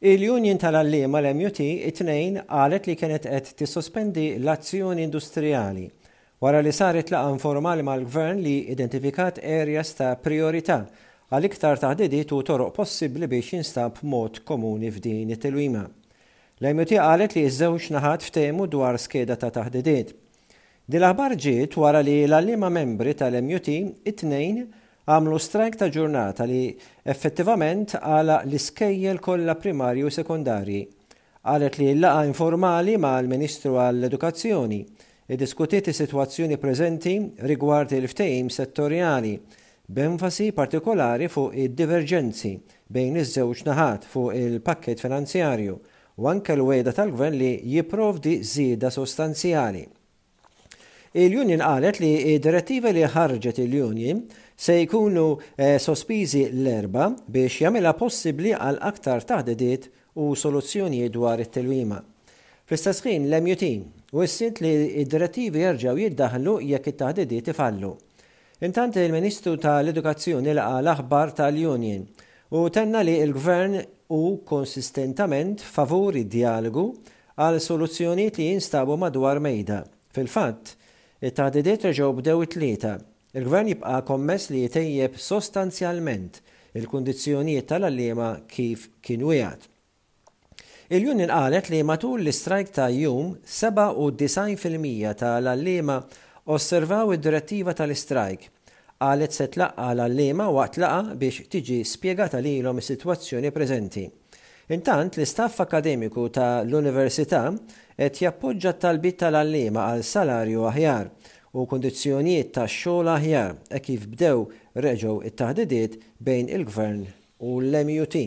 Il-Union tal-Għalliema, l-MUT, it-Tnejn qalet li kienet qed tissospendi l-azzjoni industrijali wara li saret laqgħa informali mal-Gvern li identifikat areas ta' prijorità għal iktar taħdidiet u toroq possibbli biex jinstab mod komuni f'din it-tilwima. L-MUT qalet li ż-żewġ naħat ftehmu dwar skeda ta' taħdidiet. Din l-aħbar ġiet wara li l-għalliema membri tal-MUT it-Tnejn għamlu strajk ta' ġurnata li effettivament għalaq l-iskejjel kollha primarji u sekondarji. Qalet li laqgħa informali mal-Ministru għall-Edukazzjoni iddiskutiet is-sitwazzjoni preżenti rigward il-ftehim settorjali b'enfasi partikolari fuq id-diverġenzi bejn iż-żewġ naħat fuq il-pakkett finanzjarju u anke l-wegħda tal-Gvern li jipprovdi żieda sostanzjali. Il-Union qalet li d-direttivi li ħarġet il-Union se jkunu sospiżi l-Erbgħa biex jagħmilha possibbli għal aktar taħdidiet u soluzzjonijiet dwar it-tilwima. Fl-istess ħin, l-MUT wissiet li d-direttivi jerġgħu jiddaħħlu jekk it-taħdidiet ifallu. Intant il-Ministru ta' l-Edukazzjoni laqa' l-aħbar ta' l-Union u tenna li l-Gvern hu konsistentament favur id-djalogu għal soluzzjonijiet li jinstabu madwar mejda. Fil-fatt, it-taħdidiet reġgħu bdew it-Tlieta. Il-Gvern jibqa' kommess li jtejjeb sostanzjalment il-kundizzjonijiet ta' l-għalliema kif kien wiegħed. Il-union qalet li matul l-istrajk ta' jum 97 fil-mija ta' l-għalliema osservaw id-direttiva ta' l-istrajk. Qalet se tlaqqa' l-għalliema waqt laqgħa biex tiġi spjegata lilhom is-sitwazzjoni preżenti. Intant l-istaff akkademiku ta' l-Università qed jappoġġa t-talbiet ta' l-għalliema għal salarju aħjar u kundizzjonijiet ta' xogħol aħjar hekk kif bdew reġgħu t-taħdidiet bejn il-Gvern u l-MUT.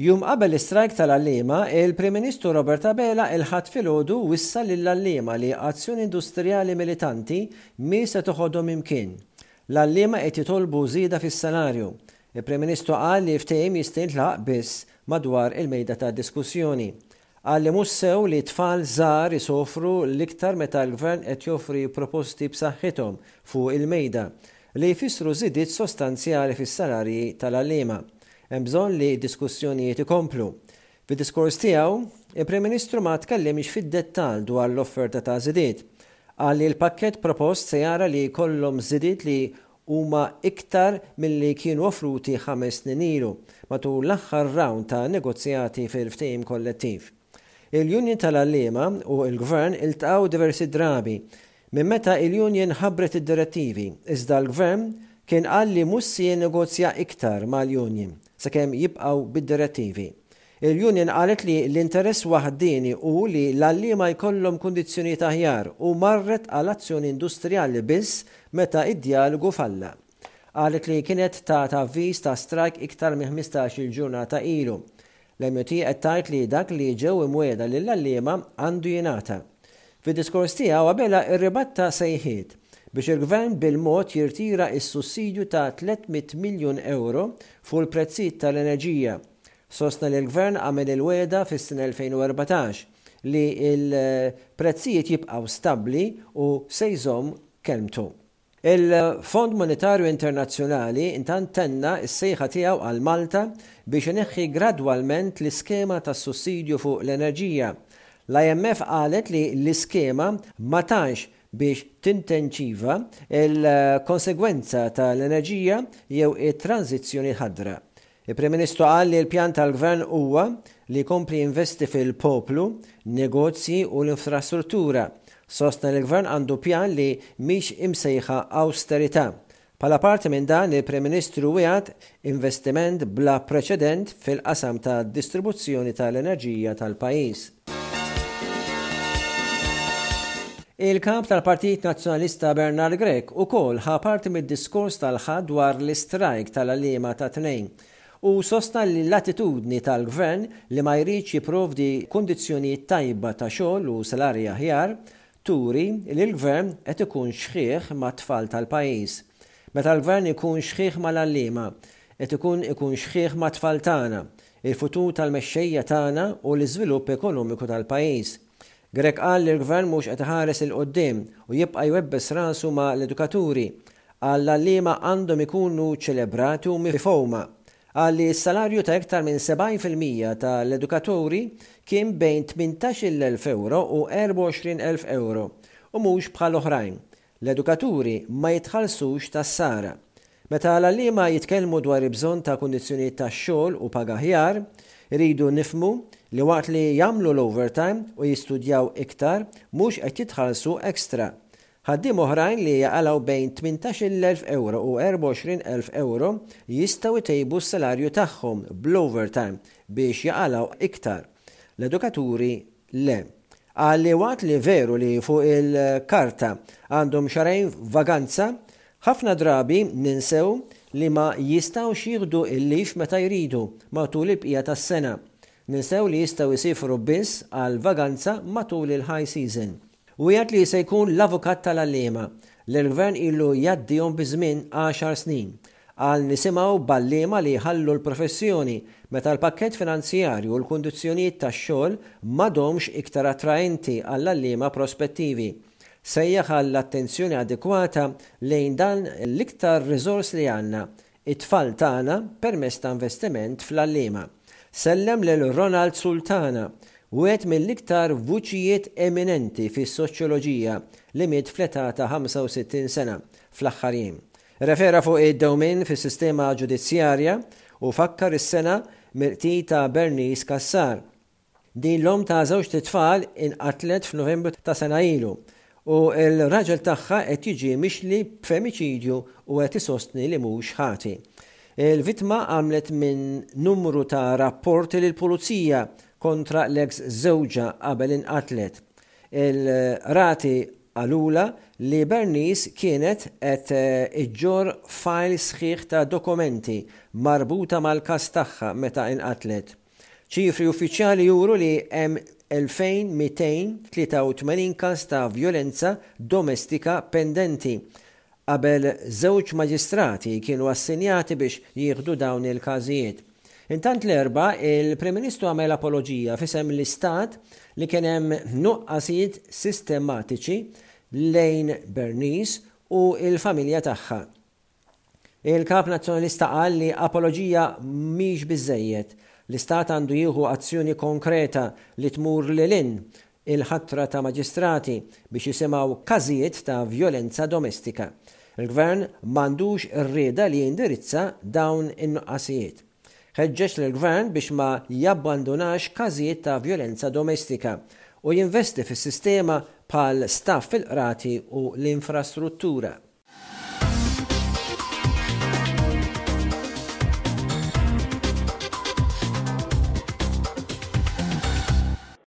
Jum qabel l-istrajk tal-għalliema, il-Prim Ministru Robert Abela il-Ħadd filgħodu wissa lill-għalliema li azzjoni industrijali militanti mhi se toħodhom imkien. L-għalliema qed jitolbu żieda fis-salarju. Il-Prim Ministru qal li ftehim jista' jintlaħaq biss madwar il-mejda tad-diskussjoni. Qal li mhux sew li t-tfal żgħar isofru l-iktar meta l-Gvern qed joffri proposti b'saħħithom fuq il-mejda li jfissru żidiet sostanzjali fis-salarji tal-għalliema. Hemm bżonn li d-diskussjonijiet ikomplu. Fid-diskors tiegħu, il-Prim Ministru ma tkellimx fid-dettall dwar l-offerta ta' żidiet. Qal li l-pakkett propost se jara li jkollhom żidiet li huma iktar milli kienu offruti ħames snin ilu, matul l-aħħar rawnd ta' negozjati fil-ftehim kollettiv. Il-Union tal-Għalliema u l-Gvern iltqgħu diversi drabi minn meta il-Union ħabbret id-direttivi, iżda l-Gvern kien qal li mhux se jinnegozja iktar mal-Union sakemm jibqgħu bid-direttivi. Il-union qalet li l-interess waħdieni hu li l-għalliema jkollhom kundizzjonijiet aħjar u marret għal azzjoni industrijali biss meta d-djalogu falla. Qalet li kienet tat avviż ta' strajk iktar minn ħmistax-il ġurnata ilu. L-MUT qed tgħid li dak li ġew imwiegħda lill-għalliema għandu jingħata. Fid-diskors tiegħu Abela rribatta sejħiet biex il-Gvern bil-mod jirtira s-sussidju ta' 300 miljun ewro fuq il-prezzijiet tal-enerġija, Sostna li l-Gvern għamel il-wegħda fis-sena 2014 li l-prezzijiet jibqgħu stabbli u se jżomm kelmtu. Il-Fond Monetarju Internazzjonali intant tenna s-sejħa tiegħu għal Malta biex ineħħi gradwalment l-iskema tas-sussidju fuq l-enerġija. L-IMF qalet li l-iskema ma tgħinx biex tintenċiva l-konsegwenza tal-enerġija jew it-tranżizzjoni ħadra. Il-Prim Ministru qal li l-pjan tal-Gvern huwa li jkompli jinvesti fil-poplu, negozji u l-infrastruttura. Sostna li l-Gvern għandu pjan li mhix imsejħa awsterità. Bħala parti minn dan, il-Prim Ministru wiegħed investiment bla preċedent fil-qasam tad-distribuzzjoni tal-enerġija tal-pajjiż. Il-Kap tal-Partit Nazzjonalista Bernard Grech ukoll ħa parti mid-diskors tal-Ħadd dwar l-istrajk tal-għalliema tat-Tnejn. Hu sostna li l-attitudni tal-Gvern li ma jridx jipprovdi kundizzjonijiet tajba ta' xogħol u salarji aħjar turi li l-Gvern qed ikun xħiħ mat-tfal tal-pajjiż. Meta l-Gvern ikun xħiħ mal-għalliema, qed ikun ikun xħiħ mat-tfal tagħna, il-futur tal-mexxejja tagħna u l-iżvilupp ekonomiku tal-pajjiż. Grech qal li l-Gvern mhux qed iħares 'il quddiem u jibqa' jwebbes rasu ma' l-edukaturi. Qal l-għalliema għandhom ikunu ċelebrati u mifhuma. Qal li s-salarju ta' iktar minn 70 fil-mija ta' l-edukaturi kien bejn 18-il elf ewro u 24 elf ewro u mhux bħal oħrajn. L-edukaturi ma jitħallsux tas-sara. Meta l-għalliema jitkellmu dwar il-bżonn ta' kundizzjonijiet tax-xogħol u paga aħjar, iridu nifhmu li waqt li jagħmlu l-overtime u jistudjaw iktar, mhux qed jitħallsu extra. Ħaddiem oħrajn li jaqalgħu bejn tmintax-il elf ewro u erba' u għoxrin elf ewro jistgħu jtejbu s-salarju tagħhom bl-overtime biex jaqalgħu iktar. L-edukaturi Le. Qal li waqt li veru li fuq il-karta għandhom xahrejn vaganza, ħafna drabi ninsew li ma jistgħux jieħdu l-leave meta jridu matul il-bqija tas-sena. Ninsew li jistgħu jsifru biss għal vaganza matul il-high season. Hu jgħid li se jkun l-avukat tal-għalliema, li l-Gvern ilu jgħaddihom biż-żmien għaxar snin, Qal nisimgħu b'għalliema li jħallu l-professjoni meta l-pakkett finanzjarju u l-kundizzjonijiet tax-xogħol m'għadhomx iktar attraenti għall-għalliema prospettivi. Sejjaħ għall-attenzjoni adekwata lejn dan l-iktar riżors li għandna, it-tfal tagħna permezz ta' investiment fl-għalliema. Sellem lil Ronald Sultana, wieħed mill-iktar vuċijiet eminenti fis-soċjoloġija li miet fl-età ta' 65 sena fl-aħħar jiem. Rrefera fuq id-dewmien fis-sistema ġudizzjarja u fakkar is-sengħa mill-qtil ta' Bernice Cassar. Din l-omm ta' żewġt itfal inqatlet f'Novembru ta' sena ilu u l-raġel tagħha qed jiġi mixli b'femiċidju u qed isostni li mhux ħati. Il-vittma għamlet minn numru ta' rapporti lill-Pulizija kontra l-eks żewġha qabel inqatlet. Il-qrati qalulha li Bernice kienet qed iġġorr fajl sħiħ ta' dokumenti marbuta mal-każ tagħha meta inqatlet. Ċifri uffiċjali juru li hemm 2,283 każ ta' vjolenza domestika pendenti, Qabel żewġ maġistrati kienu assinjati biex jieħdu dawn il-każijiet. Intant l-Erbgħa, il-Prim Ministru għamel apoloġija f'isem l-istat li kien hemm nuqqasijiet sistematiċi lejn Bernice u l-familja tagħha. Il-Kap Nazzjonalista qal li apoloġija mhix biżżejjed. L-istat għandu jieħu azzjoni konkreta li tmur lil hinn il-ħatra ta' maġistrati biex jisimgħu każijiet ta' vjolenza domestika. Il-Gvern m'għandux ir-rieda li jindirizza dawn in-nuqqasijiet. Ħeġġeġ lill-Gvern biex ma jabbandunax każijiet ta' vjolenza domestika u jinvesti fis-sistema bħal staff fil-qrati u l-infrastruttura.